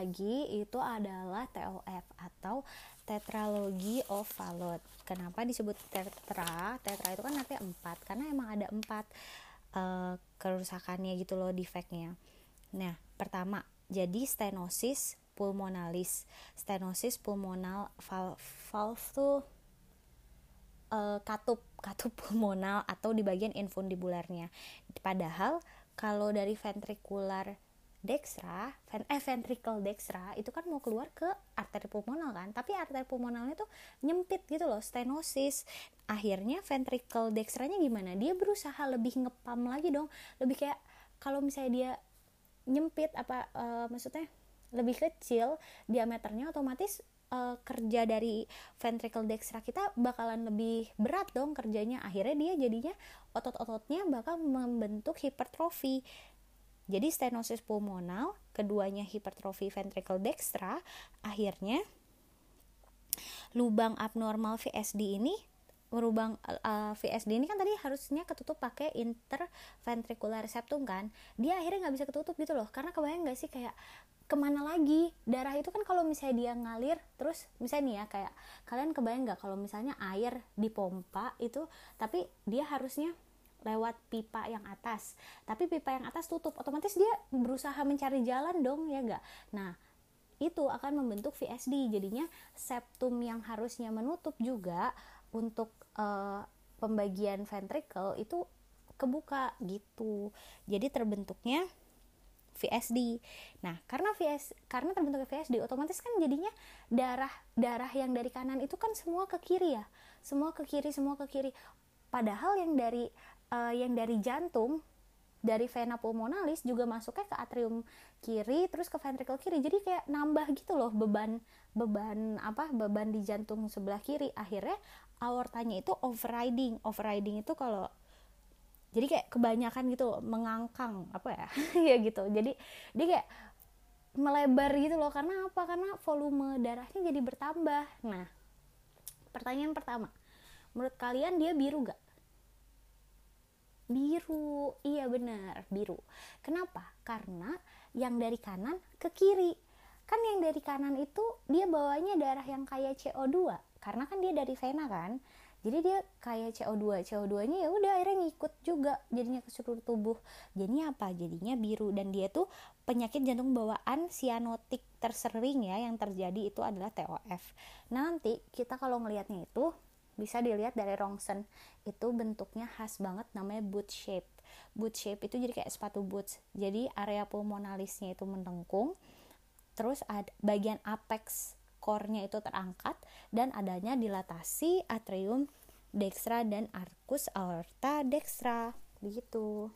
lagi itu adalah TOF atau tetralogi of Fallot. Kenapa disebut tetra? Tetra itu kan nanti empat karena emang ada empat uh, kerusakannya gitu loh defeknya. Nah pertama jadi stenosis pulmonalis. Stenosis pulmonal valve, valve tuh uh, katup katup pulmonal atau di bagian infundibularnya. Padahal kalau dari ventrikular dextra, eh ventricle dextra itu kan mau keluar ke arteri pulmonal kan, tapi arteri pulmonalnya tuh nyempit gitu loh, stenosis. Akhirnya ventricle dextranya gimana? Dia berusaha lebih ngepam lagi dong, lebih kayak kalau misalnya dia nyempit apa uh, maksudnya lebih kecil diameternya otomatis uh, kerja dari ventricle dextra kita bakalan lebih berat dong kerjanya akhirnya dia jadinya otot-ototnya bakal membentuk hipertrofi jadi stenosis pulmonal keduanya hipertrofi ventricle dextra akhirnya lubang abnormal VSD ini lubang uh, VSD ini kan tadi harusnya ketutup pakai interventricular septum kan? Dia akhirnya nggak bisa ketutup gitu loh. Karena kebayang nggak sih kayak ke mana lagi? Darah itu kan kalau misalnya dia ngalir terus misalnya nih ya kayak kalian kebayang nggak kalau misalnya air dipompa itu tapi dia harusnya lewat pipa yang atas tapi pipa yang atas tutup otomatis dia berusaha mencari jalan dong ya gak nah itu akan membentuk VSD jadinya septum yang harusnya menutup juga untuk uh, pembagian ventricle itu kebuka gitu jadi terbentuknya VSD. Nah, karena VS karena terbentuknya VSD otomatis kan jadinya darah darah yang dari kanan itu kan semua ke kiri ya. Semua ke kiri, semua ke kiri. Padahal yang dari uh, yang dari jantung dari vena pulmonalis juga masuknya ke atrium kiri terus ke ventricle kiri. Jadi kayak nambah gitu loh beban beban apa beban di jantung sebelah kiri. Akhirnya aortanya itu overriding. Overriding itu kalau jadi kayak kebanyakan gitu mengangkang apa ya ya gitu. Jadi dia kayak melebar gitu loh. Karena apa? Karena volume darahnya jadi bertambah. Nah pertanyaan pertama menurut kalian dia biru gak biru. Iya benar biru. Kenapa? Karena yang dari kanan ke kiri. Kan yang dari kanan itu dia bawanya darah yang kayak CO2 karena kan dia dari vena kan. Jadi dia kayak CO2 CO2 nya ya udah akhirnya ngikut juga. Jadinya ke seluruh tubuh. Jadinya apa? Jadinya biru. Dan dia tuh penyakit jantung bawaan sianotik tersering ya yang terjadi itu adalah TOF nah nanti kita kalau ngelihatnya itu bisa dilihat dari rongsen itu bentuknya khas banget namanya boot shape. Boot shape itu jadi kayak sepatu boots. Jadi area pulmonalisnya itu mendengkung terus ada bagian apex core-nya itu terangkat dan adanya dilatasi atrium dextra dan arcus aorta dextra. Begitu